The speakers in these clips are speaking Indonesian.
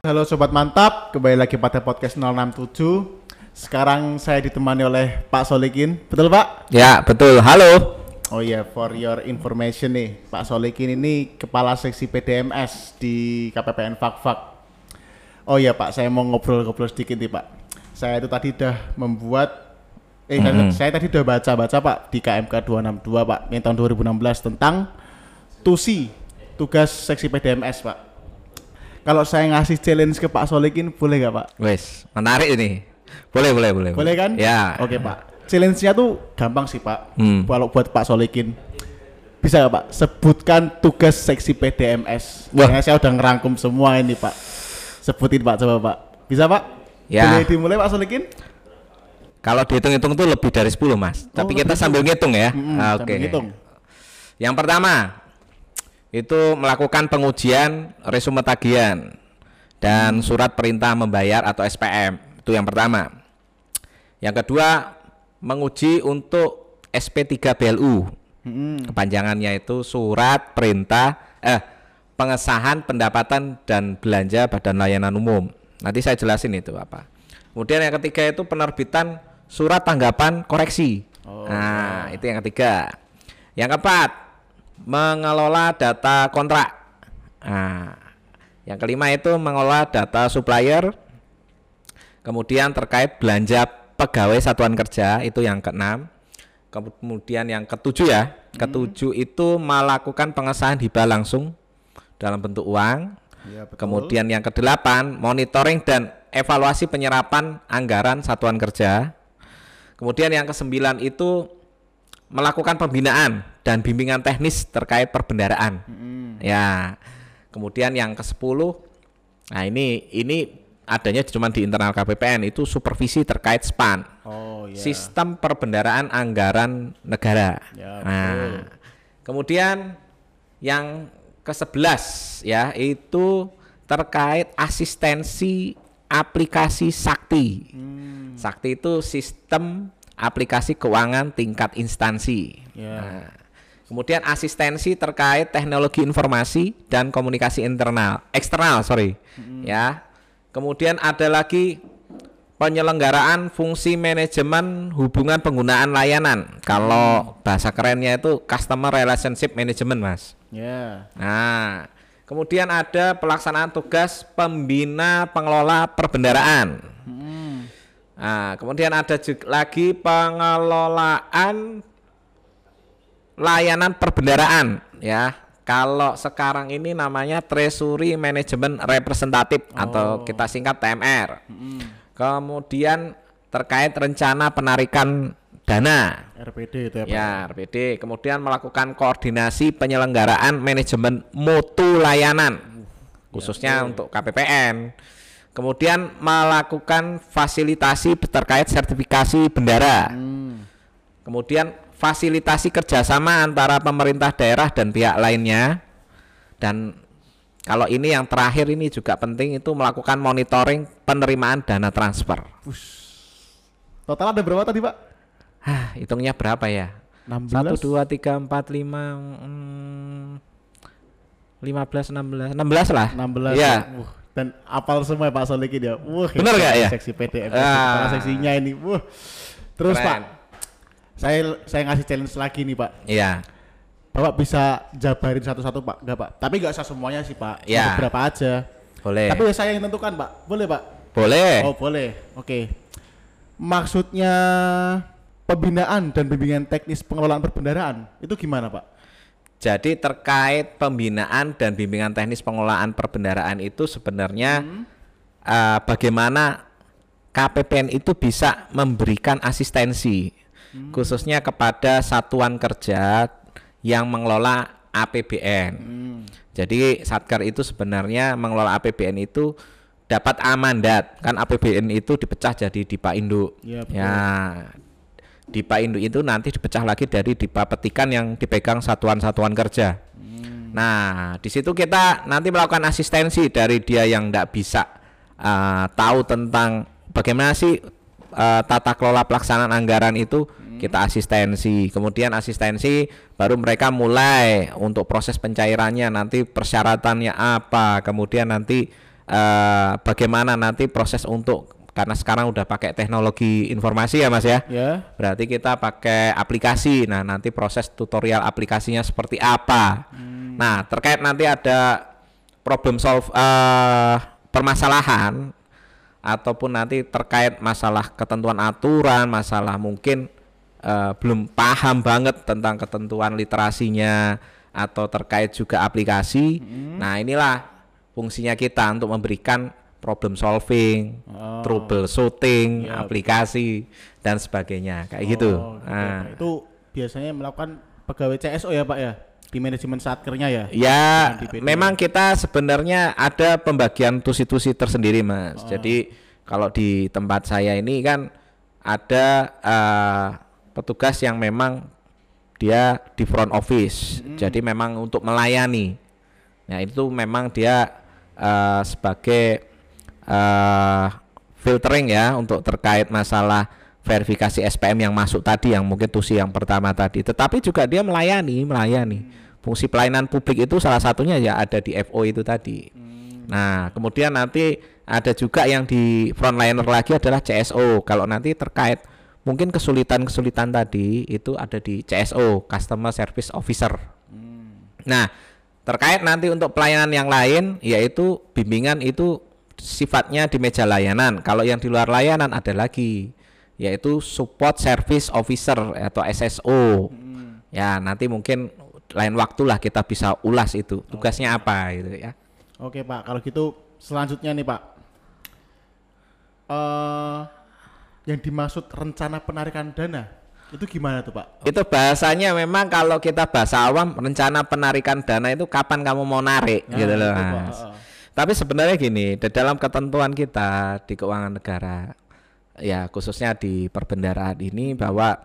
Halo sobat mantap, kembali lagi pada podcast 067. Sekarang saya ditemani oleh Pak Solikin, betul Pak? Ya, betul. Halo. Oh iya, for your information nih, Pak Solikin ini kepala seksi PDMS di KPPN Fakfak. Oh iya Pak, saya mau ngobrol-ngobrol sedikit nih Pak. Saya itu tadi udah membuat eh kan, saya tadi udah baca-baca Pak di KMK 262 Pak, yang tahun 2016 tentang TUSI, tugas seksi PDMS Pak. Kalau saya ngasih challenge ke Pak Solikin boleh nggak Pak? Wes, menarik ini. Boleh, boleh, boleh. Boleh kan? Ya. Oke Pak. Challenge-nya tuh gampang sih Pak. Hmm. Kalau buat Pak Solikin. Bisa nggak Pak? Sebutkan tugas seksi PDMS. Wah. Karena saya udah ngerangkum semua ini Pak. Sebutin Pak coba Pak. Bisa Pak? Ya. Boleh dimulai Pak Solikin? Kalau dihitung-hitung tuh lebih dari 10, Mas. Tapi kita sambil ngitung ya. Sambil Oke. ngitung. Yang pertama itu melakukan pengujian resume tagihan dan surat perintah membayar atau SPM. Itu yang pertama. Yang kedua, menguji untuk SP3 BLU. Mm-mm. Kepanjangannya itu surat perintah eh pengesahan pendapatan dan belanja Badan Layanan Umum. Nanti saya jelasin itu apa. Kemudian yang ketiga itu penerbitan surat tanggapan koreksi. Oh. Nah, itu yang ketiga. Yang keempat, mengelola data kontrak. Nah, yang kelima itu mengelola data supplier. Kemudian terkait belanja pegawai satuan kerja itu yang keenam. Kemudian yang ketujuh ya, ketujuh itu melakukan pengesahan hibah langsung dalam bentuk uang. Iya, betul. Kemudian yang kedelapan, monitoring dan evaluasi penyerapan anggaran satuan kerja. Kemudian yang kesembilan itu melakukan pembinaan dan bimbingan teknis terkait perbendaraan. Mm-mm. Ya. Kemudian yang ke-10 nah ini ini adanya cuma di internal KPPN itu supervisi terkait SPAN. Oh iya. Sistem Perbendaraan Anggaran Negara. Ya, nah, betul. kemudian yang ke-11 ya itu terkait asistensi aplikasi Sakti. Hmm, Sakti itu sistem aplikasi keuangan tingkat instansi. Ya. Nah, kemudian asistensi terkait teknologi informasi dan komunikasi internal, eksternal, sorry, ya. Kemudian ada lagi penyelenggaraan fungsi manajemen hubungan penggunaan layanan. Kalau bahasa kerennya itu customer relationship management, mas. Ya. Nah, kemudian ada pelaksanaan tugas pembina pengelola perbendaraan. Mm. Nah, kemudian ada juga lagi pengelolaan layanan perbendaraan ya. Kalau sekarang ini namanya Treasury Management Representative atau kita singkat TMR. Mm-mm. Kemudian terkait rencana penarikan dana RPD itu ya Pak. Ya, RPD. Kemudian melakukan koordinasi penyelenggaraan manajemen mutu layanan, khususnya untuk KPPN. Kemudian melakukan fasilitasi terkait sertifikasi bendara. Hmm. Kemudian fasilitasi kerjasama antara pemerintah daerah dan pihak lainnya. Dan kalau ini yang terakhir ini juga penting itu melakukan monitoring penerimaan dana transfer. Total ada berapa tadi Pak? Hah, hitungnya berapa ya? 16. Satu dua tiga empat lima hmm, lima belas enam belas enam belas lah 16 ya Wah, dan apal semua ya Pak Solikin ya. Wah, Bener hebat nggak ya? Seksi PDM, Ah. seksinya ini. Wah. Terus Keren. Pak, saya saya ngasih challenge lagi nih Pak. iya Bapak bisa jabarin satu-satu Pak? Enggak Pak. Tapi nggak usah semuanya sih Pak. Ya. Beberapa aja. boleh Tapi ya saya yang tentukan Pak. Boleh Pak? boleh Oh boleh. Oke. Maksudnya pembinaan dan bimbingan teknis pengelolaan perbendaraan itu gimana Pak? Jadi terkait pembinaan dan bimbingan teknis pengelolaan perbendaraan itu sebenarnya eh, bagaimana KPPN itu bisa memberikan asistensi khususnya kepada satuan kerja yang mengelola APBN Hmm. Jadi Satker itu sebenarnya mengelola APBN itu dapat amandat kan APBN itu dipecah jadi dipa induk. Iya, betul. ya. Dipa induk itu nanti dipecah lagi dari dipa petikan yang dipegang satuan-satuan kerja. Hmm. Nah, di situ kita nanti melakukan asistensi dari dia yang tidak bisa uh, tahu tentang bagaimana sih uh, tata kelola pelaksanaan anggaran itu kita asistensi. Kemudian asistensi baru mereka mulai untuk proses pencairannya nanti persyaratannya apa, kemudian nanti eh, bagaimana nanti proses untuk karena sekarang udah pakai teknologi informasi ya Mas ya. Ya. Berarti kita pakai aplikasi. Nah, nanti proses tutorial aplikasinya seperti apa. Nah, terkait nanti ada problem solve eh, permasalahan ataupun nanti terkait masalah ketentuan aturan, masalah mungkin eh, belum paham banget tentang ketentuan literasinya atau terkait juga aplikasi. Nah, inilah fungsinya kita untuk memberikan problem solving, Oh. troubleshooting, Yap. aplikasi dan sebagainya kayak gitu. Oh, gitu ya, Nah. Itu biasanya melakukan pegawai CSO ya Pak ya di manajemen satkernya ya. Ya, memang kita sebenarnya ada pembagian tusi-tusi tersendiri, Mas. Jadi kalau di tempat saya ini kan ada eh, petugas yang memang dia di front office. Jadi memang untuk melayani. Nah, itu memang dia eh, sebagai eh, filtering ya untuk terkait masalah verifikasi SPM yang masuk tadi yang mungkin tusi yang pertama tadi. Tetapi juga dia melayani, melayani. Fungsi pelayanan publik itu salah satunya ya ada di FO itu tadi. Nah, kemudian nanti ada juga yang di frontliner lagi adalah CSO. Kalau nanti terkait mungkin kesulitan-kesulitan tadi itu ada di CSO, Customer Service Officer. Nah, terkait nanti untuk pelayanan yang lain yaitu bimbingan itu sifatnya di meja layanan. Kalau yang di luar layanan ada lagi yaitu support service officer atau SSO. Ya, nanti mungkin lain waktulah kita bisa ulas itu. Tugasnya apa gitu ya. Oke Pak, kalau gitu selanjutnya nih Pak. eh yang dimaksud rencana penarikan dana itu gimana tuh Pak? Itu bahasanya memang kalau kita bahasa awam rencana penarikan dana itu kapan kamu mau narik Nah, gitu loh itu, Pak. Mas. Tapi sebenarnya gini, di dalam ketentuan kita di keuangan negara ya khususnya di perbendaraan ini bahwa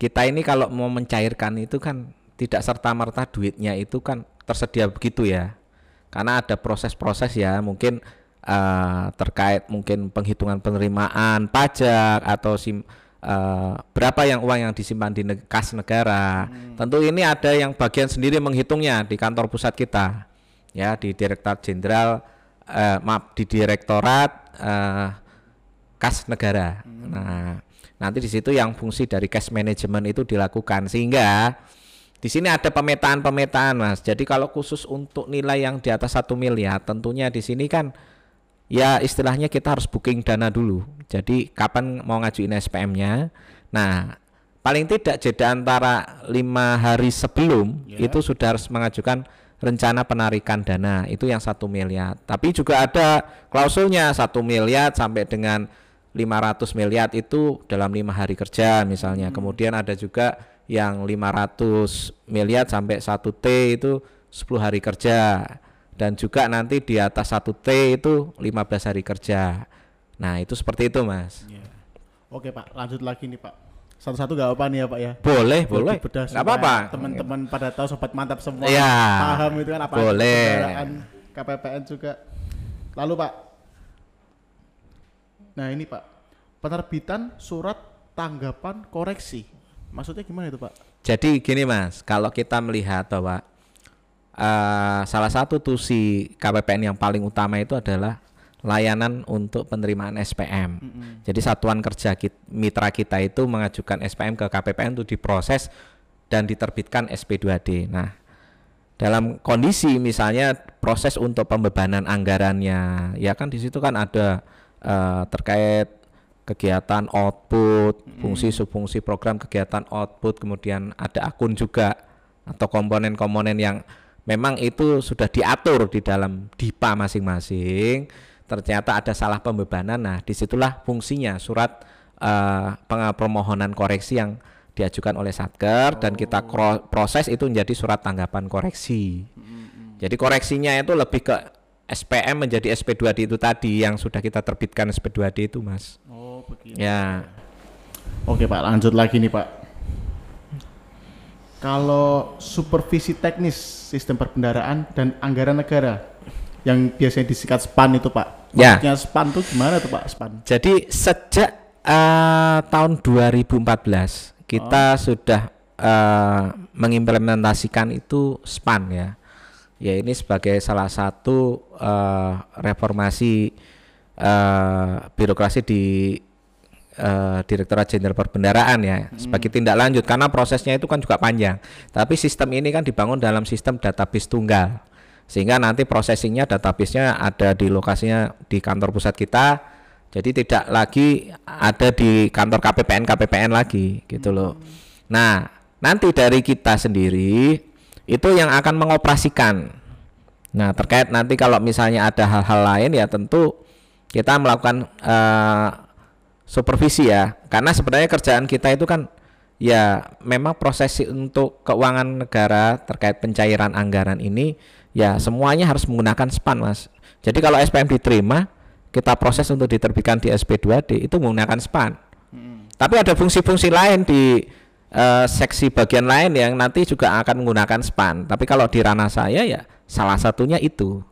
kita ini kalau mau mencairkan itu kan tidak serta merta duitnya itu kan tersedia begitu ya. Karena ada proses-proses ya, mungkin eh, terkait mungkin penghitungan penerimaan pajak atau sim eh, berapa yang uang yang disimpan di neg- kas negara. Tentu ini ada yang bagian sendiri menghitungnya di kantor pusat kita. Ya, di Direktorat Jenderal eh, maaf di Direktorat eh, kas negara. Nah, nanti di situ yang fungsi dari cash management itu dilakukan sehingga di sini ada pemetaan-pemetaan, Mas. Jadi kalau khusus untuk nilai yang di atas satu miliar, tentunya di sini kan ya istilahnya kita harus booking dana dulu. Jadi kapan mau ngajuin SPM-nya? Nah, paling tidak jeda antara lima hari sebelum Ya. itu sudah harus mengajukan rencana penarikan dana itu yang satu miliar. Tapi juga ada klausulnya satu miliar sampai dengan 500 miliar itu dalam lima hari kerja misalnya. Kemudian ada juga yang 500 miliar sampai 1 T itu 10 hari kerja dan juga nanti di atas 1 T itu 15 hari kerja. Nah, itu seperti itu, Mas. Iya. Oke Pak, lanjut lagi nih Pak. Satu-satu gak apa nih ya Pak ya? Boleh, boleh. supaya apa-apa. Teman-teman pada tahu sobat mantap semua Iya. paham itu kan apa Boleh. KPPN juga. Lalu Pak. Nah, ini Pak. Penerbitan surat tanggapan koreksi. Maksudnya gimana itu Pak? Jadi gini Mas, kalau kita melihat bahwa eh, salah satu tusi KPPN yang paling utama itu adalah layanan untuk penerimaan SPM. Jadi satuan kerja kit- mitra kita itu mengajukan SPM ke KPPN untuk diproses dan diterbitkan SP2D. Nah, dalam kondisi misalnya proses untuk pembebanan anggarannya, ya kan di situ kan ada eh, terkait kegiatan output, fungsi subfungsi program kegiatan output, kemudian ada akun juga atau komponen-komponen yang memang itu sudah diatur di dalam DIPA masing-masing. Ternyata ada salah pembebanan, nah di situlah fungsinya surat peng- permohonan koreksi yang diajukan oleh satker dan kita kro- proses itu menjadi surat tanggapan koreksi. Jadi koreksinya itu lebih ke SPM menjadi SP2D itu tadi yang sudah kita terbitkan SP2D itu, Mas. Oh, begini. Ya. Oke Pak, lanjut lagi nih Pak. Kalau supervisi teknis sistem perbendaraan dan anggaran negara yang biasanya disingkat SPAN itu Pak. Ya. Maksudnya SPAN itu gimana tuh Pak SPAN? Jadi sejak eh, tahun 2014 kita sudah eh, mengimplementasikan itu SPAN ya. ya ini sebagai salah satu eh, reformasi eh, birokrasi di eh, Direktorat Jenderal Perbendaraan ya sebagai tindak lanjut karena prosesnya itu kan juga panjang. Tapi sistem ini kan dibangun dalam sistem database tunggal. Sehingga nanti processingnya database-nya ada di lokasinya di kantor pusat kita. Jadi tidak lagi ada di kantor KPPN KPPN lagi gitu loh. Nah, nanti dari kita sendiri itu yang akan mengoperasikan. Nah, terkait nanti kalau misalnya ada hal-hal lain ya tentu kita melakukan eh, supervisi ya. Karena sebenarnya kerjaan kita itu kan ya memang proses untuk keuangan negara terkait pencairan anggaran ini ya semuanya harus menggunakan SPAN, Mas. Jadi kalau SPM diterima, kita proses untuk diterbitkan di SP2D itu menggunakan SPAN. Tapi ada fungsi-fungsi lain di eh, seksi bagian lain yang nanti juga akan menggunakan SPAN. Tapi kalau di ranah saya ya salah satunya itu.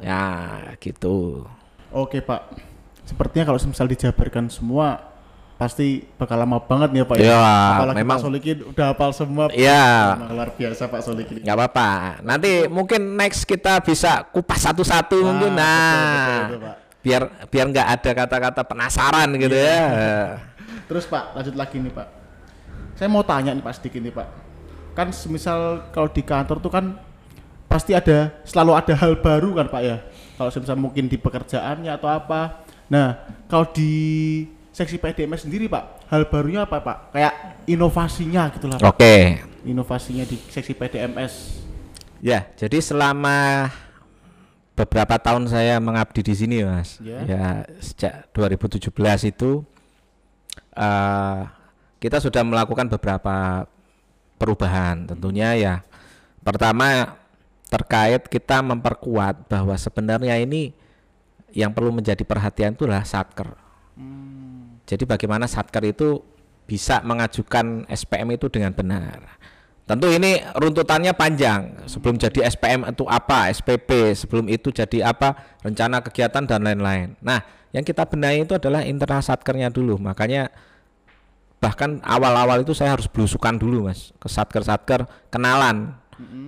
Ya, gitu. Oke Pak, sepertinya kalau misal dijabarkan semua pasti bakal lama banget nih ya Pak Ya, Apalagi memang- Pak Solikin udah hafal semua. Iya. Luar biasa Pak Solikin. nggak apa-apa. Nanti mungkin next kita bisa kupas satu-satu mungkin. betul, Nah, betul, Pak. biar biar nggak ada kata-kata penasaran gitu ya. Terus Pak, lanjut lagi nih Pak. Saya mau tanya nih Pak sedikit nih Pak. Kan semisal kalau di kantor tuh kan pasti ada selalu ada hal baru kan Pak ya. Kalau semisal mungkin di pekerjaannya atau apa. Nah, kalau di seksi PDMS sendiri Pak, hal barunya apa Pak? Kayak inovasinya gitu lah Pak. Oke. Inovasinya di seksi PDMS. Ya, jadi selama beberapa tahun saya mengabdi di sini, Mas. Ya. Ya, sejak 2017 itu eh kita sudah melakukan beberapa perubahan. Tentunya ya pertama terkait kita memperkuat bahwa sebenarnya ini yang perlu menjadi perhatian itulah satker. Jadi bagaimana satker itu bisa mengajukan SPM itu dengan benar. Tentu ini runtutannya panjang. Sebelum jadi SPM itu apa, SPP, sebelum itu jadi apa, rencana kegiatan dan lain-lain. Nah, yang kita benahi itu adalah internal satkernya dulu. Makanya bahkan awal-awal itu saya harus belusukan dulu, Mas, ke satker-satker, kenalan.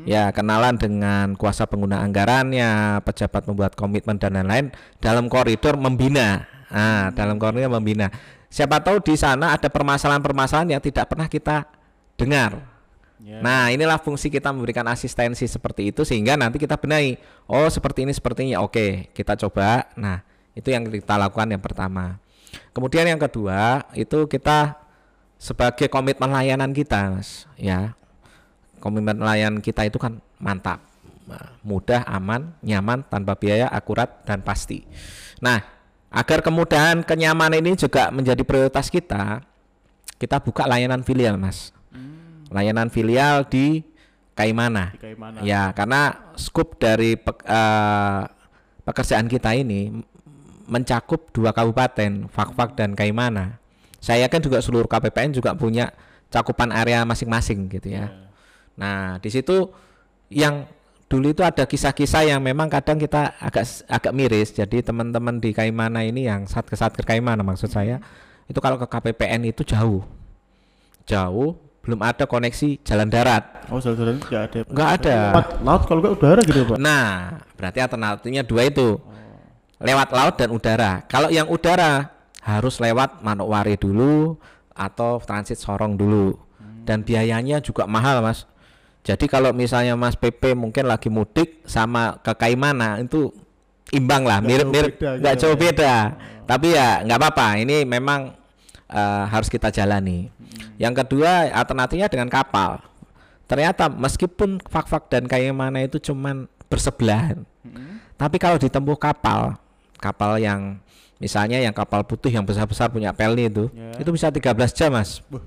Ya, kenalan dengan kuasa pengguna anggarannya, pejabat membuat komitmen dan lain-lain dalam koridor membina. Ah, dalam koridor membina. Siapa tahu di sana ada permasalahan-permasalahan yang tidak pernah kita dengar. Ya. Nah, inilah fungsi kita memberikan asistensi seperti itu sehingga nanti kita benahi. Oh, seperti ini seperti ini. Oke, kita coba. Nah, itu yang kita lakukan yang pertama. Kemudian yang kedua, itu kita sebagai komitmen layanan kita, Mas, ya. Komitmen layanan kita itu kan mantap. Nah, Mudah, aman, nyaman, tanpa biaya, akurat dan pasti. Nah, agar kemudahan kenyamanan ini juga menjadi prioritas kita, kita buka layanan filial, Mas layanan filial di Kaimana. Di Kaimana. Ya, karena skup dari pe- eh, pekerjaan kita ini mencakup dua kabupaten, Fakfak dan Kaimana. Saya kan juga seluruh KPPN juga punya cakupan area masing-masing gitu ya. Nah, di situ yang dulu itu ada kisah-kisah yang memang kadang kita agak agak miris. Jadi teman-teman di Kaimana ini yang saat ke saat ke Kaimana maksud saya itu kalau ke KPPN itu jauh. Jauh, belum ada koneksi jalan darat. Oh, jalan-jalan nggak ada. Nggak ada. Lewat laut kalau nggak udara gitu Pak. Nah, berarti alternatifnya dua itu. Lewat laut dan udara. Kalau yang udara harus lewat Manokwari dulu atau transit Sorong dulu. Dan biayanya juga mahal, Mas. Jadi kalau misalnya Mas PP mungkin lagi mudik sama ke Kaimana itu imbang lah, Nggak mirip-mirip jauh beda nggak gitu jauh ya. beda. Tapi ya nggak apa-apa. Ini memang eh, harus kita jalani. Yang kedua alternatifnya dengan kapal. Ternyata meskipun fak-fak dan Kaimana itu cuman bersebelahan, tapi kalau ditempuh kapal, kapal yang misalnya yang kapal putih yang besar-besar punya pelni itu, Ya. itu bisa 13 jam mas. Wah.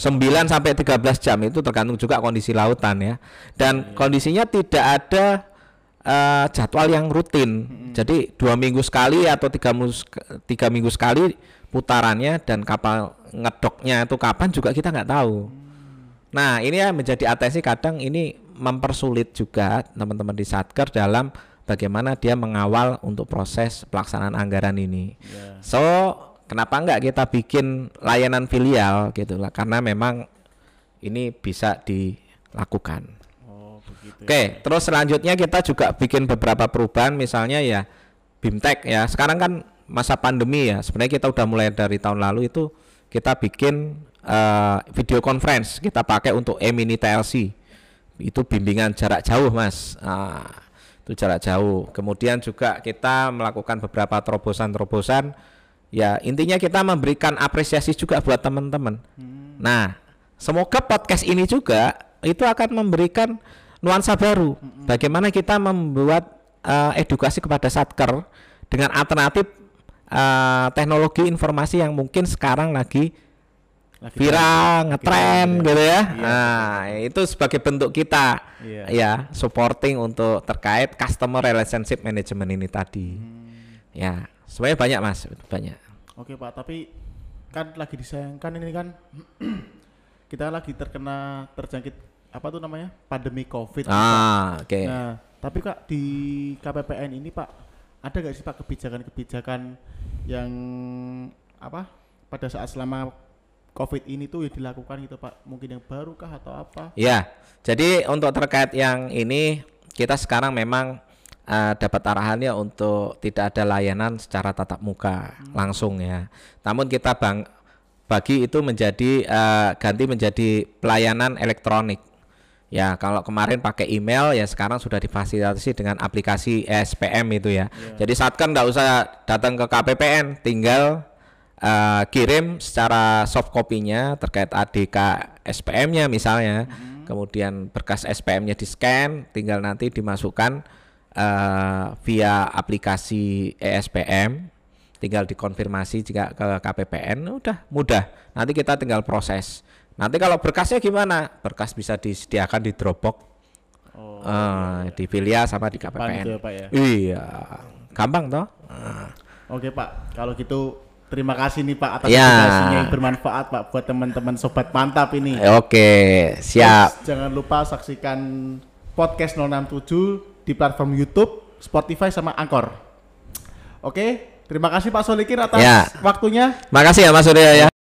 9 sampai 13 jam itu tergantung juga kondisi lautan ya. Dan kondisinya tidak ada eh, jadwal yang rutin. Jadi dua minggu sekali atau tiga minggu, sek- tiga minggu sekali putarannya dan kapal ngedoknya itu kapan juga kita nggak tahu. Nah ini ya menjadi atensi kadang ini mempersulit juga teman-teman di Satker dalam bagaimana dia mengawal untuk proses pelaksanaan anggaran ini. Ya. So kenapa nggak kita bikin layanan filial gitu lah? Karena memang ini bisa dilakukan. Oh, begitu. gitu. Oke, terus selanjutnya kita juga bikin beberapa perubahan misalnya ya BIMTEK ya. Sekarang kan masa pandemi ya. Sebenarnya kita udah mulai dari tahun lalu itu kita bikin eh, video conference kita pakai untuk e-mini TLC. Itu bimbingan jarak jauh, Mas. Ah, itu jarak jauh. Kemudian juga kita melakukan beberapa terobosan-terobosan ya intinya kita memberikan apresiasi juga buat teman-teman. Nah, semoga podcast ini juga itu akan memberikan nuansa baru. Bagaimana kita membuat eh, edukasi kepada satker dengan alternatif eh, teknologi informasi yang mungkin sekarang lagi Lagi viral, tren, ngetren gitu ya. Iya, nah, itu sebagai bentuk kita Iya. ya supporting untuk terkait customer relationship management ini tadi. Hmm. Ya, sebenarnya banyak Mas, banyak. Oke Pak, tapi kan lagi disayangkan ini kan kita lagi terkena terjangkit apa tuh namanya pandemi COVID. Ah, oke. Nah, tapi Kak di KPPN ini Pak ada nggak sih Pak kebijakan-kebijakan yang apa pada saat selama COVID ini tuh yang dilakukan gitu Pak? Mungkin yang baru kah atau apa? Ya, jadi untuk terkait yang ini kita sekarang memang eh, dapat arahannya untuk tidak ada layanan secara tatap muka langsung ya. Namun kita bang bagi itu menjadi eh, ganti menjadi pelayanan elektronik. Ya, kalau kemarin pakai email ya sekarang sudah difasilitasi dengan aplikasi SPM itu ya. Jadi saat kan nggak usah datang ke KPPN, tinggal eh, kirim secara soft copy-nya terkait ADK SPM-nya misalnya. Kemudian berkas SPM-nya di-scan, tinggal nanti dimasukkan eh, via aplikasi ESPM tinggal dikonfirmasi jika ke KPPN udah mudah. Nanti kita tinggal proses. Nanti kalau berkasnya gimana? Berkas bisa disediakan di Dropbox Oh, eh, di Filia sama di depan KPPN ya, Pak ya. iya. Gampang toh? Ah. Oke Pak, kalau gitu terima kasih nih Pak atas Ya. informasinya yang bermanfaat Pak buat teman-teman sobat mantap ini. Oke siap. Terus jangan lupa saksikan podcast 067 di platform YouTube, Spotify sama Anchor. Oke, terima kasih Pak Solikin atas Ya. waktunya. makasih ya Mas Surya ya